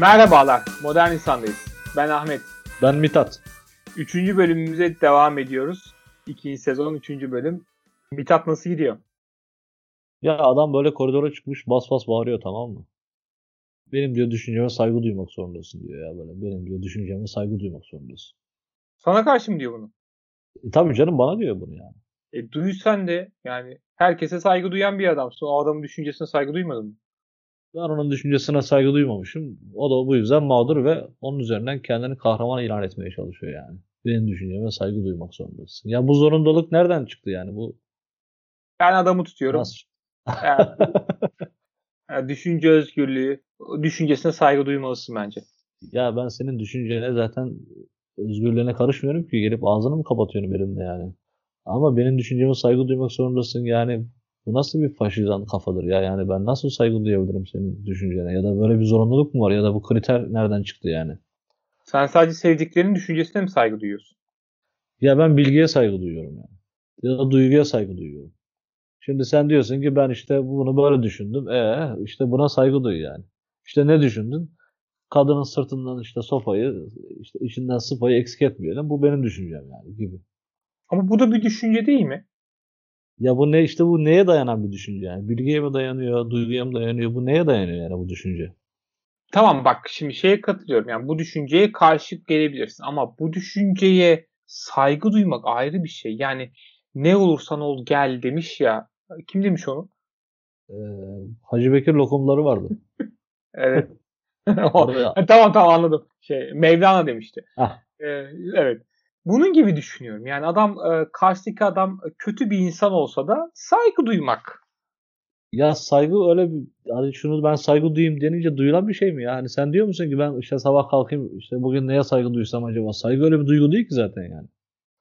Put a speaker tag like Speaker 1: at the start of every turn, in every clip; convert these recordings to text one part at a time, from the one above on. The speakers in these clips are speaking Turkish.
Speaker 1: Merhabalar, Modern İnsan'dayız. Ben Ahmet.
Speaker 2: Ben Mithat.
Speaker 1: Üçüncü bölümümüze devam ediyoruz. İkinci sezon, üçüncü bölüm. Mithat nasıl gidiyor?
Speaker 2: Ya adam böyle koridora çıkmış bas bas bağırıyor tamam mı? Benim diyor düşünceme saygı duymak zorundasın diyor ya böyle. Benim diyor düşünceme saygı duymak zorundasın.
Speaker 1: Sana karşı mı diyor bunu?
Speaker 2: E, tabii canım bana diyor bunu yani.
Speaker 1: E duysan de yani herkese saygı duyan bir adamsın. O adamın düşüncesine saygı duymadın mı?
Speaker 2: Ben onun düşüncesine saygı duymamışım. O da bu yüzden mağdur ve onun üzerinden kendini kahraman ilan etmeye çalışıyor yani. Benim düşünceme saygı duymak zorundasın. Ya bu zorundalık nereden çıktı yani bu?
Speaker 1: Ben adamı tutuyorum.
Speaker 2: Nasıl?
Speaker 1: Yani, yani düşünce özgürlüğü, düşüncesine saygı duymalısın bence.
Speaker 2: Ya ben senin düşüncene zaten özgürlüğüne karışmıyorum ki gelip ağzını mı kapatıyorum elimle yani. Ama benim düşünceme saygı duymak zorundasın yani bu nasıl bir faşizan kafadır ya yani ben nasıl saygı duyabilirim senin düşüncene ya da böyle bir zorunluluk mu var ya da bu kriter nereden çıktı yani?
Speaker 1: Sen sadece sevdiklerinin düşüncesine mi saygı duyuyorsun?
Speaker 2: Ya ben bilgiye saygı duyuyorum yani. Ya da duyguya saygı duyuyorum. Şimdi sen diyorsun ki ben işte bunu böyle düşündüm. E işte buna saygı duy yani. İşte ne düşündün? Kadının sırtından işte sopayı, işte içinden sıpayı eksik etmeyelim. Bu benim düşüncem yani gibi.
Speaker 1: Ama bu da bir düşünce değil mi?
Speaker 2: Ya bu ne işte bu neye dayanan bir düşünce yani? Bilgiye mi dayanıyor, duyguya mı dayanıyor? Bu neye dayanıyor yani bu düşünce?
Speaker 1: Tamam bak şimdi şeye katılıyorum. Yani bu düşünceye karşı gelebilirsin ama bu düşünceye saygı duymak ayrı bir şey. Yani ne olursan ol gel demiş ya. Kim demiş onu?
Speaker 2: Ee, Hacı Bekir lokumları vardı.
Speaker 1: evet. tamam tamam anladım. Şey Mevlana demişti.
Speaker 2: Ah.
Speaker 1: Ee, evet. Bunun gibi düşünüyorum. Yani adam e, karşıdaki adam kötü bir insan olsa da saygı duymak.
Speaker 2: Ya saygı öyle bir hani şunu ben saygı duyayım denince duyulan bir şey mi ya? Hani sen diyor musun ki ben işte sabah kalkayım işte bugün neye saygı duysam acaba? Saygı öyle bir duygu değil ki zaten yani.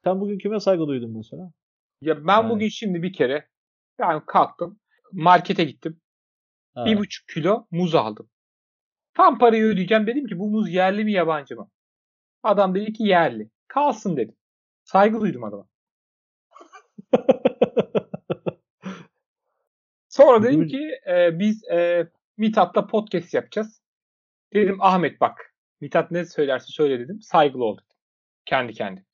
Speaker 2: Sen bugün kime saygı duydun mesela?
Speaker 1: Ya ben yani. bugün şimdi bir kere yani kalktım markete gittim. Ha. Bir buçuk kilo muz aldım. Tam parayı ödeyeceğim dedim ki bu muz yerli mi yabancı mı? Adam dedi ki yerli. Kalsın dedim. Saygı duydum adama. Sonra dedim ki e, biz e, Mithat'la podcast yapacağız. Dedim Ahmet bak. Mithat ne söylerse söyle dedim. Saygılı ol dedim. Kendi kendi.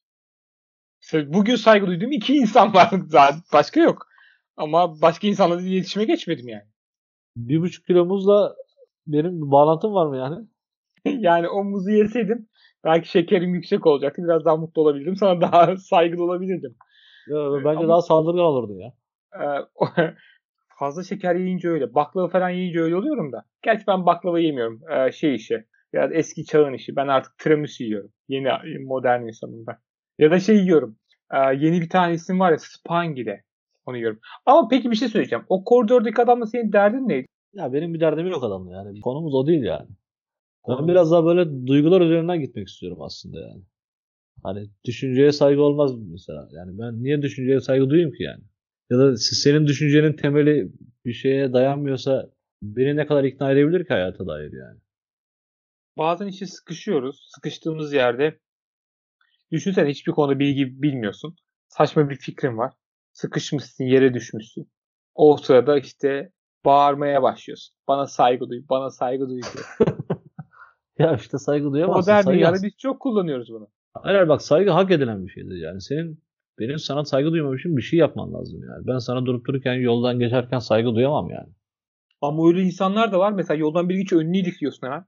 Speaker 1: Bugün saygı duyduğum iki insan var zaten. Başka yok. Ama başka insanla iletişime geçmedim yani.
Speaker 2: Bir buçuk kilo muzla benim bir bağlantım var mı yani?
Speaker 1: yani o muzu yeseydim belki şekerim yüksek olacaktı. Biraz daha mutlu olabilirdim. Sana daha saygılı olabilirdim.
Speaker 2: Ya, bence Ama, daha saldırgan olurdu ya.
Speaker 1: E, fazla şeker yiyince öyle. Baklava falan yiyince öyle oluyorum da. Gerçi ben baklava yemiyorum. E, şey işi. Ya eski çağın işi. Ben artık tiramisu yiyorum. Yeni modern insanım ben. Ya da şey yiyorum. E, yeni bir tane isim var ya Spangile. Onu yiyorum. Ama peki bir şey söyleyeceğim. O koridordaki adamla senin derdin neydi?
Speaker 2: Ya benim bir derdim yok adamla yani. Konumuz o değil yani. Ben biraz daha böyle duygular üzerinden gitmek istiyorum aslında yani. Hani düşünceye saygı olmaz mesela. Yani ben niye düşünceye saygı duyayım ki yani? Ya da senin düşüncenin temeli bir şeye dayanmıyorsa beni ne kadar ikna edebilir ki hayata dair yani?
Speaker 1: Bazen işte sıkışıyoruz. Sıkıştığımız yerde düşünsene hiçbir konuda bilgi bilmiyorsun. Saçma bir fikrin var. Sıkışmışsın, yere düşmüşsün. O sırada işte bağırmaya başlıyorsun. Bana saygı duy, bana saygı duy diye.
Speaker 2: ya işte saygı duyamazsın.
Speaker 1: Modern dünyada biz çok kullanıyoruz bunu.
Speaker 2: Hayır bak saygı hak edilen bir şeydir yani. Senin benim sana saygı duymam için bir şey yapman lazım yani. Ben sana durup dururken yoldan geçerken saygı duyamam yani.
Speaker 1: Ama öyle insanlar da var. Mesela yoldan bir geçiyor önünü ilikliyorsun hemen.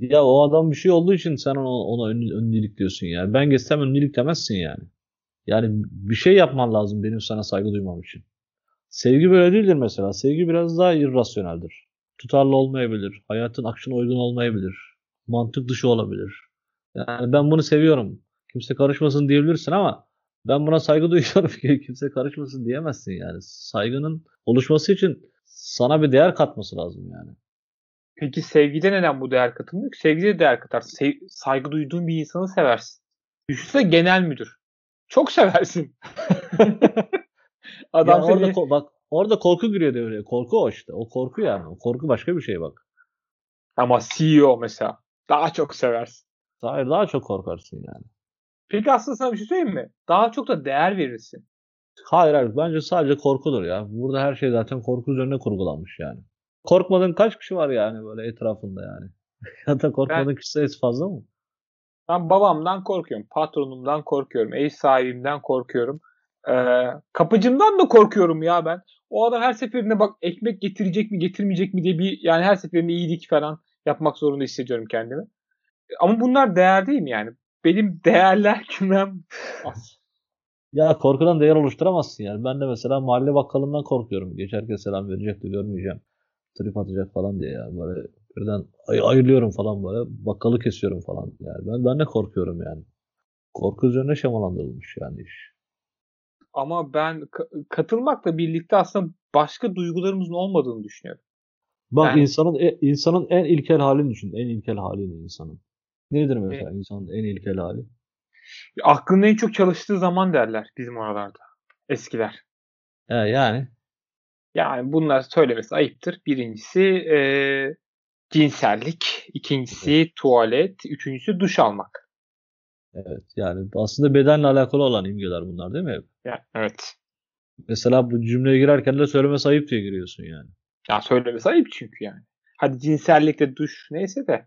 Speaker 2: Ya o adam bir şey olduğu için sen ona, ona önünü, önünü ilikliyorsun yani. Ben geçsem önünü iliklemezsin yani. Yani bir şey yapman lazım benim sana saygı duymam için. Sevgi böyle değildir mesela. Sevgi biraz daha irrasyoneldir. Tutarlı olmayabilir. Hayatın akışına uygun olmayabilir. Mantık dışı olabilir. Yani ben bunu seviyorum. Kimse karışmasın diyebilirsin ama ben buna saygı duyuyorum ki kimse karışmasın diyemezsin yani. Saygının oluşması için sana bir değer katması lazım yani.
Speaker 1: Peki sevgide neden bu değer katılmıyor? Sevgide de değer katar. Sev, saygı duyduğun bir insanı seversin. Düşünsene genel müdür. Çok seversin.
Speaker 2: Adam ya seni... orada bak orada korku giriyor devreye. Korku o işte. O korku yani. O korku başka bir şey bak.
Speaker 1: Ama CEO mesela daha çok seversin.
Speaker 2: Hayır daha çok korkarsın yani.
Speaker 1: Peki aslında sana bir şey söyleyeyim mi? Daha çok da değer verirsin.
Speaker 2: Hayır hayır bence sadece korkudur ya. Burada her şey zaten korku üzerine kurgulanmış yani. Korkmadığın kaç kişi var yani böyle etrafında yani. ya da korkmadığın ben, kişi sayısı fazla mı?
Speaker 1: Ben babamdan korkuyorum. Patronumdan korkuyorum. Ev sahibimden korkuyorum. Ee, kapıcımdan da korkuyorum ya ben. O adam her seferinde bak ekmek getirecek mi getirmeyecek mi diye bir yani her seferinde iyilik falan yapmak zorunda hissediyorum kendimi. Ama bunlar değer değil mi yani? Benim değerler kümem az.
Speaker 2: Ya korkudan değer oluşturamazsın yani. Ben de mesela mahalle bakkalından korkuyorum. Geçerken selam verecek de görmeyeceğim. Trip atacak falan diye yani. Böyle birden ay ayırıyorum falan böyle. Bakkalı kesiyorum falan. Yani ben, ben de korkuyorum yani. Korku üzerine şemalandırılmış yani iş.
Speaker 1: Ama ben katılmakla birlikte aslında başka duygularımızın olmadığını düşünüyorum.
Speaker 2: Bak yani, insanın e, insanın en ilkel halini düşün. En ilkel halini insanın. Nedir mesela e, insanın en ilkel hali?
Speaker 1: Aklının en çok çalıştığı zaman derler bizim oralarda. Eskiler.
Speaker 2: He, yani?
Speaker 1: Yani bunlar söylemesi ayıptır. Birincisi e, cinsellik, ikincisi evet. tuvalet, üçüncüsü duş almak.
Speaker 2: Evet yani aslında bedenle alakalı olan imgeler bunlar değil mi?
Speaker 1: Ya, evet.
Speaker 2: Mesela bu cümleye girerken de söylemesi ayıp diye giriyorsun yani.
Speaker 1: Ya söylemesi ayıp çünkü yani. Hadi cinsellikte duş neyse de.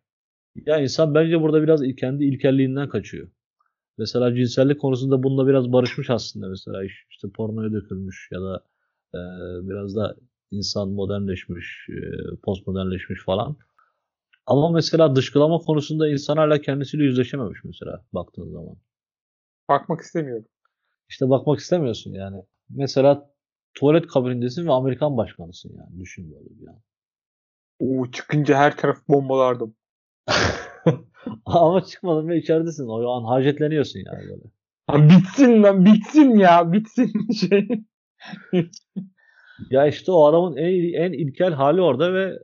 Speaker 2: Ya insan bence burada biraz kendi ilkelliğinden kaçıyor. Mesela cinsellik konusunda bununla biraz barışmış aslında mesela iş işte pornoya dökülmüş ya da e, biraz da insan modernleşmiş, e, postmodernleşmiş falan. Ama mesela dışkılama konusunda insan hala kendisiyle yüzleşememiş mesela baktığın zaman.
Speaker 1: Bakmak istemiyorum.
Speaker 2: İşte bakmak istemiyorsun yani. Mesela tuvalet kabindesin ve Amerikan başkanısın yani. Düşün böyle bir an.
Speaker 1: Oo, çıkınca her taraf bombalardım.
Speaker 2: Ama çıkmadın ve içeridesin. O an hacetleniyorsun yani böyle.
Speaker 1: Ha, bitsin lan bitsin ya bitsin şey.
Speaker 2: ya işte o adamın en, en ilkel hali orada ve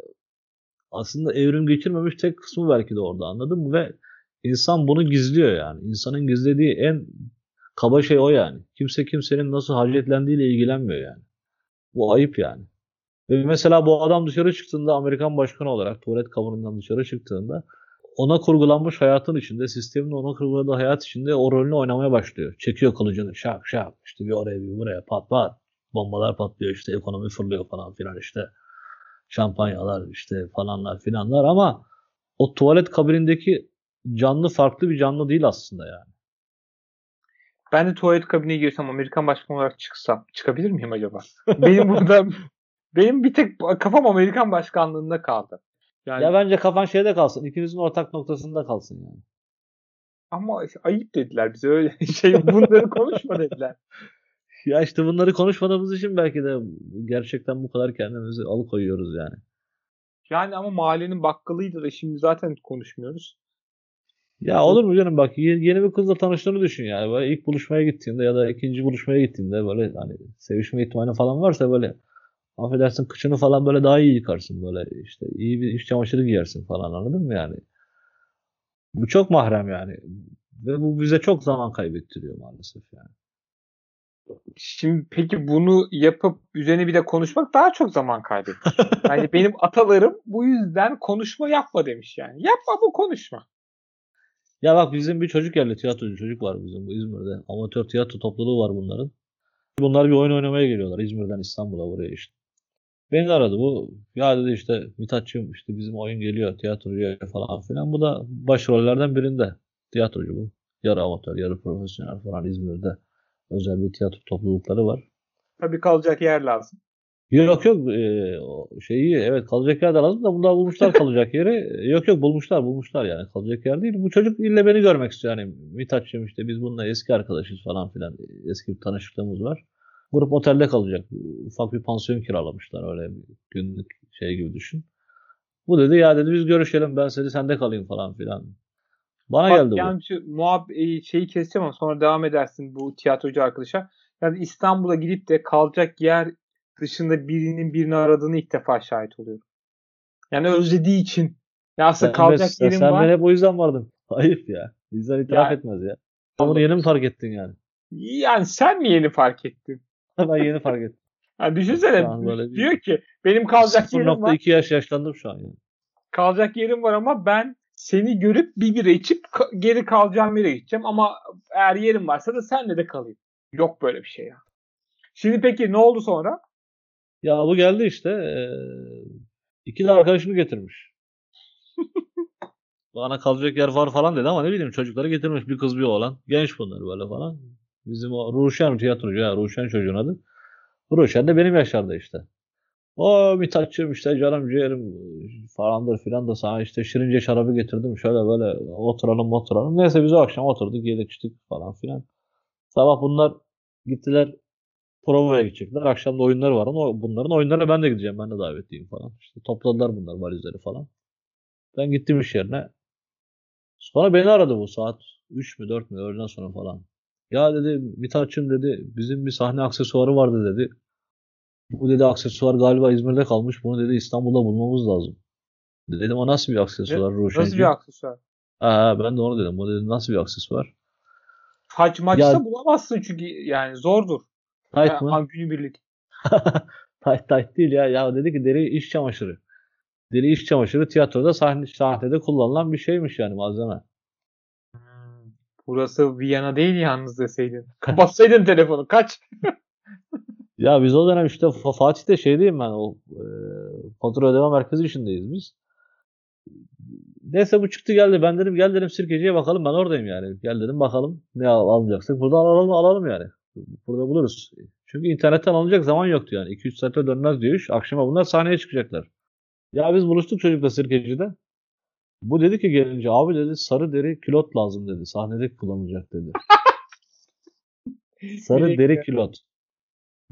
Speaker 2: aslında evrim geçirmemiş tek kısmı belki de orada anladın mı? Ve insan bunu gizliyor yani. İnsanın gizlediği en kaba şey o yani. Kimse kimsenin nasıl hacetlendiğiyle ilgilenmiyor yani. Bu ayıp yani. Ve mesela bu adam dışarı çıktığında Amerikan başkanı olarak tuvalet kabınından dışarı çıktığında ona kurgulanmış hayatın içinde, sistemin ona kurguladığı hayat içinde o rolünü oynamaya başlıyor. Çekiyor kılıcını şak şak işte bir oraya bir buraya pat pat bombalar patlıyor işte ekonomi fırlıyor falan filan işte şampanyalar işte falanlar filanlar ama o tuvalet kabinindeki canlı farklı bir canlı değil aslında yani.
Speaker 1: Ben de tuvalet kabinine girsem Amerikan başkanı olarak çıksam çıkabilir miyim acaba? benim burada benim bir tek kafam Amerikan başkanlığında kaldı.
Speaker 2: Yani, ya bence kafan şeyde kalsın. İkinizin ortak noktasında kalsın yani.
Speaker 1: Ama ayıp dediler bize öyle şey bunları konuşma dediler.
Speaker 2: Ya işte bunları konuşmadığımız için belki de gerçekten bu kadar kendimizi alıkoyuyoruz yani.
Speaker 1: Yani ama mahallenin bakkalıydı da şimdi zaten konuşmuyoruz.
Speaker 2: Ya olur mu canım bak yeni bir kızla tanıştığını düşün yani. Böyle ilk buluşmaya gittiğinde ya da ikinci buluşmaya gittiğinde böyle hani sevişme ihtimali falan varsa böyle affedersin kıçını falan böyle daha iyi yıkarsın böyle işte iyi bir iş çamaşırı giyersin falan anladın mı yani? Bu çok mahrem yani. Ve bu bize çok zaman kaybettiriyor maalesef yani.
Speaker 1: Şimdi peki bunu yapıp üzerine bir de konuşmak daha çok zaman kaybettir. yani benim atalarım bu yüzden konuşma yapma demiş yani. Yapma bu konuşma.
Speaker 2: Ya bak bizim bir çocuk yerli tiyatrocu çocuk var bizim bu İzmir'de. Amatör tiyatro topluluğu var bunların. Bunlar bir oyun oynamaya geliyorlar İzmir'den İstanbul'a buraya işte. Beni aradı bu. Ya dedi işte Mithatçığım işte bizim oyun geliyor tiyatrocuya falan filan. Bu da başrollerden birinde. Tiyatrocu bu. Yarı amatör, yarı profesyonel falan İzmir'de. Özel bir tiyatro toplulukları var.
Speaker 1: Tabii kalacak yer lazım.
Speaker 2: Yok yok e, şeyi evet kalacak yer de lazım da bunlar bulmuşlar kalacak yeri. Yok yok bulmuşlar bulmuşlar yani kalacak yer değil. Bu çocuk ille beni görmek istiyor yani Mithatçığım işte biz bununla eski arkadaşız falan filan eski bir tanışıklığımız var. Grup otelde kalacak. Ufak bir pansiyon kiralamışlar öyle bir günlük şey gibi düşün. Bu dedi ya dedi biz görüşelim ben seni sende kalayım falan filan. Bana Bak, geldi
Speaker 1: yani bu. Şu, muhab e, şeyi keseceğim ama sonra devam edersin bu tiyatrocu arkadaşa. Yani İstanbul'a gidip de kalacak yer dışında birinin birini aradığını ilk defa şahit oluyorum. Yani özlediği için. Ya aslında sen, kalacak yerim
Speaker 2: sen
Speaker 1: var.
Speaker 2: Sen hep o yüzden vardın. Ayıp ya. İnsan itiraf ya, etmez ya. Sen bunu yeni mi fark ettin yani?
Speaker 1: Yani sen mi yeni fark ettin?
Speaker 2: ben yeni fark ettim.
Speaker 1: Yani düşünsene diyor ki benim kalacak yerim var.
Speaker 2: 0.2 yaş yaşlandım şu an yani.
Speaker 1: Kalacak yerim var ama ben seni görüp bir bira içip geri kalacağım yere gideceğim ama eğer yerim varsa da senle de kalayım. Yok böyle bir şey ya. Şimdi peki ne oldu sonra?
Speaker 2: Ya bu geldi işte. Ee, iki de arkadaşını getirmiş. Bana kalacak yer var falan dedi ama ne bileyim çocukları getirmiş bir kız bir oğlan. Genç bunlar böyle falan. Bizim o Ruşen tiyatrocu ya Ruşen çocuğun adı. Ruşen de benim yaşlarda işte. O Mithatçım işte canım ciğerim falandır filan da sana işte şirince şarabı getirdim. Şöyle böyle oturalım oturalım. Neyse biz o akşam oturduk yedik içtik falan filan. Sabah bunlar gittiler provaya gidecekler. Akşam da oyunları var. Ama bunların oyunlarına ben de gideceğim. Ben de davetliyim falan. İşte topladılar bunlar valizleri falan. Ben gittim iş yerine. Sonra beni aradı bu saat 3 mü 4 mü öğleden sonra falan. Ya dedi Mithatçım dedi bizim bir sahne aksesuarı vardı dedi. Bu dedi aksesuar galiba İzmir'de kalmış. Bunu dedi İstanbul'da bulmamız lazım. Dedim o nasıl bir aksesuar Ruşenci?
Speaker 1: Nasıl bir aksesuar?
Speaker 2: Ha, ben de onu dedim. Bu dedi nasıl bir aksesuar?
Speaker 1: Haç maçta ya, bulamazsın çünkü yani zordur.
Speaker 2: Tight mı?
Speaker 1: Günübirlik.
Speaker 2: tight tight değil ya. Ya dedi ki deri iş çamaşırı. Deri iş çamaşırı tiyatroda sahne, sahnede kullanılan bir şeymiş yani malzeme.
Speaker 1: Hmm, burası Viyana değil yalnız deseydin. Kapatsaydın telefonu. Kaç.
Speaker 2: ya biz o dönem işte Fatih'te şeydeyim ben o e, fatura ödeme merkezi işindeyiz biz. Neyse bu çıktı geldi. Ben dedim gel dedim sirkeciye bakalım ben oradayım yani. Gel dedim bakalım ne al alacaksak. Buradan alalım alalım yani. Burada buluruz. Çünkü internetten alınacak zaman yoktu yani. 2-3 saate dönmez diyor iş. Akşama bunlar sahneye çıkacaklar. Ya biz buluştuk çocukla sirkecide. Bu dedi ki gelince abi dedi sarı deri külot lazım dedi. Sahnede kullanılacak dedi. sarı deri külot.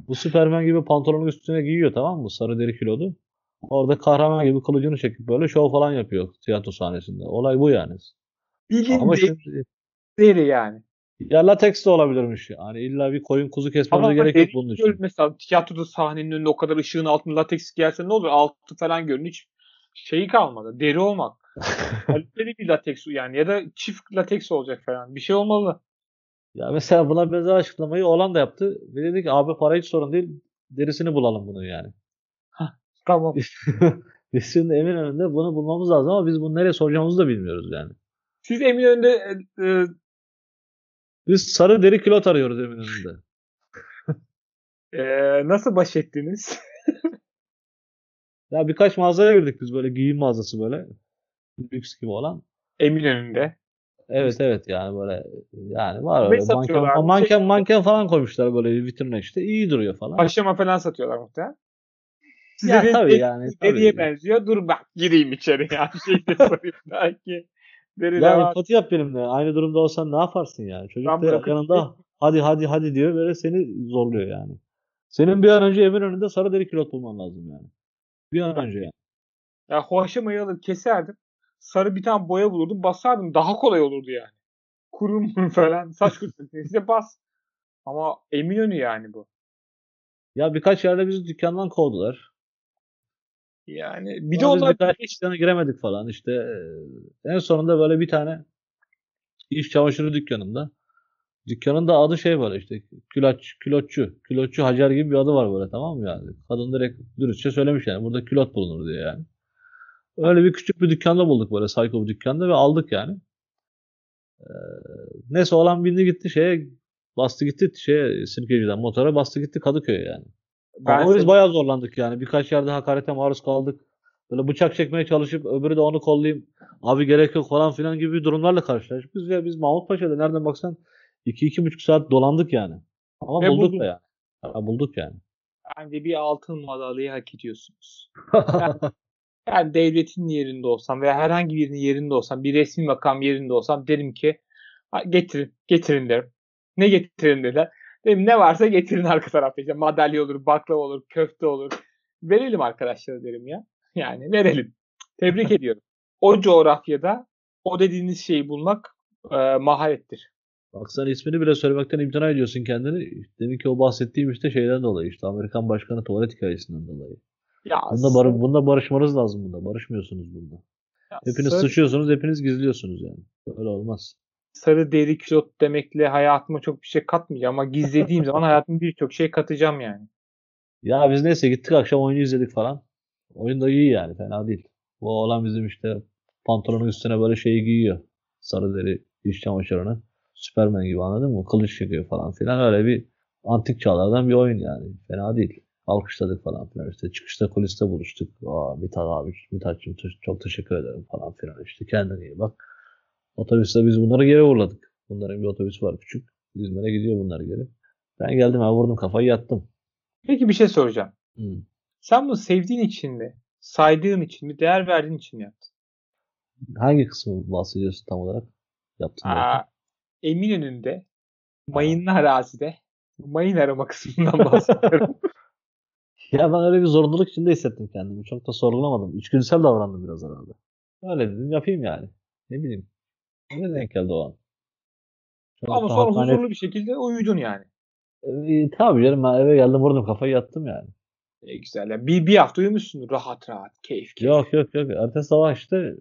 Speaker 2: Bu Süpermen gibi pantolonun üstüne giyiyor tamam mı? Sarı deri kilodu. Orada kahraman gibi kılıcını çekip böyle şov falan yapıyor tiyatro sahnesinde. Olay bu yani.
Speaker 1: Bildiğin Ama şimdi, deri yani.
Speaker 2: Ya lateks de olabilirmiş. Yani illa bir koyun kuzu kesmemize gerek yok bunun için.
Speaker 1: Mesela tiyatroda sahnenin önünde o kadar ışığın altında lateks gelse ne olur? Altı falan görün. Hiç şeyi kalmadı. Deri olmak. Kaliteli bir lateks yani ya da çift lateks olacak falan. Bir şey olmalı.
Speaker 2: Ya mesela buna benzer açıklamayı olan da yaptı. Ve dedi ki abi para hiç sorun değil. Derisini bulalım bunu yani.
Speaker 1: Hah, tamam.
Speaker 2: biz şimdi Eminönü'nde bunu bulmamız lazım ama biz bunu nereye soracağımızı da bilmiyoruz yani.
Speaker 1: Siz Eminönü'nde e, e
Speaker 2: biz sarı deri kilot arıyoruz Eminönü'nde.
Speaker 1: ee, nasıl baş ettiniz?
Speaker 2: ya birkaç mağazaya girdik biz böyle giyim mağazası böyle. Lüks gibi olan.
Speaker 1: Eminönü'nde.
Speaker 2: Evet evet yani böyle yani var öyle manken, manken, şey... manken falan koymuşlar böyle vitrine işte iyi duruyor falan.
Speaker 1: Paşama falan satıyorlar muhtemelen.
Speaker 2: Size ya tabii yani.
Speaker 1: Deriye benziyor. Dur bak gireyim içeri ya. Bir şey de sorayım belki.
Speaker 2: Deri ya empati yap benimle. Aynı durumda olsan ne yaparsın yani? Çocuk da yanında hadi hadi hadi diyor böyle seni zorluyor yani. Senin bir an önce evin önünde sarı deri kilot bulman lazım yani. Bir an önce yani.
Speaker 1: Ya hoşamayı alır keserdim. Sarı bir tane boya bulurdum basardım. Daha kolay olurdu yani. Kurum falan. Saç. İşte bas. Ama Eminönü yani bu.
Speaker 2: Ya birkaç yerde bizi dükkandan kovdular.
Speaker 1: Yani bir de onlar
Speaker 2: birkaç dükkana giremedik falan işte. En sonunda böyle bir tane iş çamaşırı dükkanında. Dükkanın da adı şey var işte külaç, külotçu. Külotçu Hacer gibi bir adı var böyle tamam mı yani. Kadın direkt dürüstçe söylemiş yani burada külot bulunur diye yani. Öyle bir küçük bir dükkanda bulduk böyle psycho bir dükkanda ve aldık yani. Ee, neyse olan bindi gitti şeye bastı gitti şeye sirkeciden motora bastı gitti Kadıköy'e yani. Ben Ama biz bayağı zorlandık yani. Birkaç yerde hakarete maruz kaldık. Böyle bıçak çekmeye çalışıp öbürü de onu kollayayım. Abi gerek yok falan filan gibi durumlarla karşılaştık. Biz ya biz Mahmut Paşa'da nereden baksan 2-2,5 saat dolandık yani. Ama Ve bulduk da yani. Ya, bulduk yani.
Speaker 1: Bence bir altın madalyayı hak ediyorsunuz. yani, yani devletin yerinde olsam veya herhangi birinin yerinde olsam, bir resmi makam yerinde olsam derim ki getirin, getirin derim. Ne getirin dediler. Dedim ne varsa getirin arka tarafta. İşte madalya olur, baklava olur, köfte olur. Verelim arkadaşlar derim ya. Yani verelim. Tebrik ediyorum. O coğrafyada o dediğiniz şeyi bulmak e, maharettir.
Speaker 2: Bak sen ismini bile söylemekten imtina ediyorsun kendini. Demek ki o bahsettiğim işte şeyden dolayı işte Amerikan başkanı tuvalet hikayesinden dolayı. Ya bunda, bar bunda barışmanız lazım bunda. Barışmıyorsunuz bunda. Ya hepiniz sır... sıçıyorsunuz, hepiniz gizliyorsunuz yani. Öyle olmaz
Speaker 1: sarı deri külot demekle hayatıma çok bir şey katmayacağım ama gizlediğim zaman hayatıma birçok şey katacağım yani.
Speaker 2: Ya biz neyse gittik akşam oyunu izledik falan. Oyun da iyi yani fena değil. Bu olan bizim işte pantolonun üstüne böyle şeyi giyiyor. Sarı deri iş çamaşırını. Süpermen gibi anladın mı? Kılıç çekiyor falan filan. Öyle bir antik çağlardan bir oyun yani. Fena değil. Alkışladık falan filan işte. Çıkışta kuliste buluştuk. Aa Mithat abi, Mithat'cığım çok teşekkür ederim falan filan işte. Kendine iyi bak. Otobüste biz bunları geri uğurladık. Bunların bir otobüsü var küçük. İzmir'e gidiyor bunlar geri. Ben geldim ben vurdum kafayı yattım.
Speaker 1: Peki bir şey soracağım.
Speaker 2: Hmm.
Speaker 1: Sen bunu sevdiğin için mi, saydığın için mi, değer verdiğin için mi yaptın?
Speaker 2: Hangi kısmı bahsediyorsun tam olarak? Yaptın.
Speaker 1: Aa, Eminönü'nde, mayınlı arazide, mayın arama kısmından bahsediyorum.
Speaker 2: ya ben öyle bir zorunluluk içinde hissettim kendimi. Çok da sorgulamadım. İçgüdüsel davrandım biraz herhalde. Öyle dedim yapayım yani. Ne bileyim. Ne denk geldi o an.
Speaker 1: Çok Ama sonra hakkane... huzurlu bir şekilde uyudun yani.
Speaker 2: E, tabii canım ben eve geldim vurdum kafayı yattım yani.
Speaker 1: E, güzel. Yani bir, bir hafta uyumuşsun rahat rahat. Keyif keyif.
Speaker 2: Yok yok yok. Ertesi sabah işte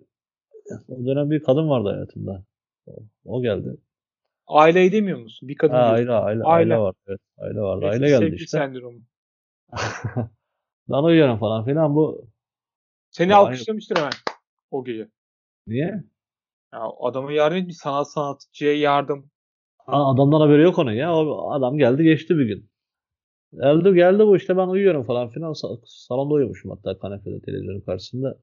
Speaker 2: o dönem bir kadın vardı hayatımda. O, o geldi.
Speaker 1: Aileyi demiyor musun? Bir kadın
Speaker 2: ha, aile, aile, aile, aile var. Evet, aile vardı. Neyse, aile geldi işte.
Speaker 1: sendromu.
Speaker 2: ben uyuyorum falan filan bu.
Speaker 1: Seni alkışlamıştır hemen o gece.
Speaker 2: Niye?
Speaker 1: Ya adama yardım etmiş. Sanat sanatçıya yardım.
Speaker 2: Ha, adamdan haberi yok onun ya. O adam geldi geçti bir gün. Geldi geldi bu işte ben uyuyorum falan filan. Salonda uyumuşum hatta kanepede televizyonun karşısında.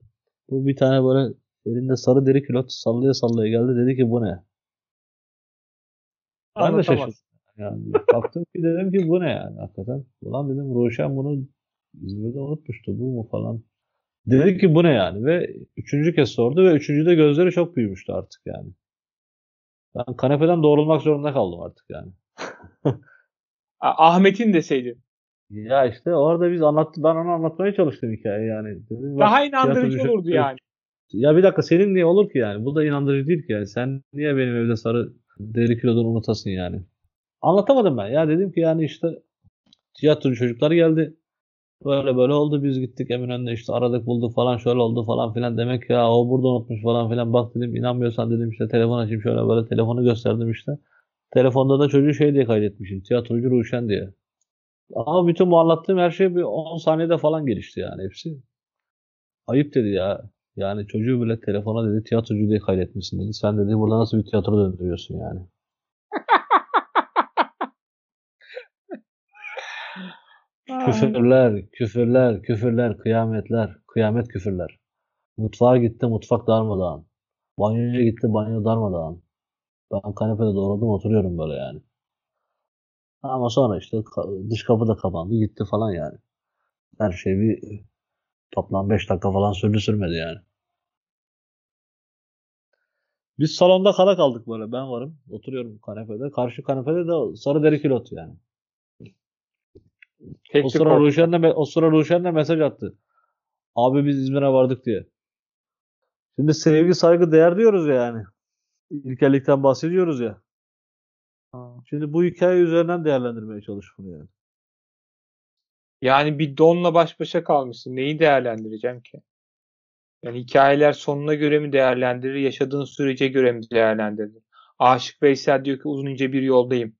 Speaker 2: Bu bir tane böyle elinde sarı deri külot sallaya sallaya geldi. Dedi ki bu ne? Ben de şaşırdım. Yani baktım ki dedim ki bu ne yani hakikaten. Ulan dedim Roşen bunu İzmir'de unutmuştu bu mu falan. Dedi ki bu ne yani ve üçüncü kez sordu ve üçüncüde gözleri çok büyümüştü artık yani. Ben kanepeden doğrulmak zorunda kaldım artık yani.
Speaker 1: Ahmet'in deseydin.
Speaker 2: Ya işte orada biz anlattı ben onu anlatmaya çalıştım hikaye yani. Dedim,
Speaker 1: Daha inandırıcı olurdu yani.
Speaker 2: Ya bir dakika senin niye olur ki yani? Bu da inandırıcı değil ki yani. Sen niye benim evde sarı deri kilodunu unutasın yani? Anlatamadım ben. Ya dedim ki yani işte tiyatro çocuklar geldi. Böyle böyle oldu biz gittik Eminönü'nde işte aradık bulduk falan şöyle oldu falan filan. Demek ya o burada unutmuş falan filan. Bak dedim inanmıyorsan dedim işte telefon açayım şöyle böyle telefonu gösterdim işte. Telefonda da çocuğu şey diye kaydetmişim. Tiyatrocu Ruşen diye. Ama bütün bu anlattığım her şey bir 10 saniyede falan gelişti yani hepsi. Ayıp dedi ya. Yani çocuğu bile telefona dedi tiyatrocu diye kaydetmişsin dedi. Sen dedi burada nasıl bir tiyatro döndürüyorsun yani. Küfürler, küfürler, küfürler, kıyametler, kıyamet küfürler. Mutfağa gitti, mutfak darmadağın. Banyoya gitti, banyo darmadağın. Ben kanepede doğradım oturuyorum böyle yani. Ama sonra işte dış kapı da kapandı gitti falan yani. Her şey bir toplam 5 dakika falan sürdü sürmedi yani. Biz salonda kala kaldık böyle. Ben varım. Oturuyorum kanepede. Karşı kanepede de sarı deri kilot yani. Tek o sıra Ruşen de, o sıra Ruşen de mesaj attı. Abi biz İzmir'e vardık diye. Şimdi sevgi, saygı, değer diyoruz ya yani. İlkellikten bahsediyoruz ya. Şimdi bu hikaye üzerinden değerlendirmeye çalış bunu yani.
Speaker 1: Yani bir donla baş başa kalmışsın. Neyi değerlendireceğim ki? Yani hikayeler sonuna göre mi değerlendirir, yaşadığın sürece göre mi değerlendirir? Aşık Veysel diyor ki uzun ince bir yoldayım.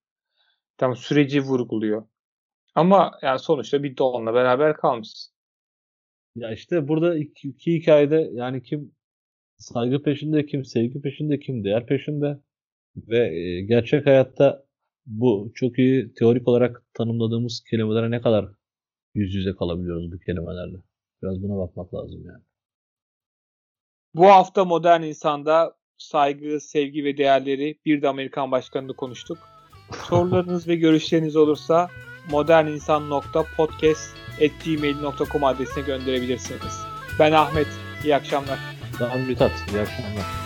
Speaker 1: Tam süreci vurguluyor. Ama yani sonuçta bir donla beraber kalmışsın.
Speaker 2: Ya işte burada iki, iki hikayede yani kim saygı peşinde, kim sevgi peşinde, kim değer peşinde ve e, gerçek hayatta bu çok iyi teorik olarak tanımladığımız kelimelere ne kadar yüz yüze kalabiliyoruz bu kelimelerle. Biraz buna bakmak lazım yani.
Speaker 1: Bu hafta modern insanda saygı, sevgi ve değerleri bir de Amerikan başkanını konuştuk. Sorularınız ve görüşleriniz olursa moderninsan.podcast.gmail.com adresine gönderebilirsiniz. Ben Ahmet. İyi akşamlar.
Speaker 2: Ben Mithat. İyi akşamlar.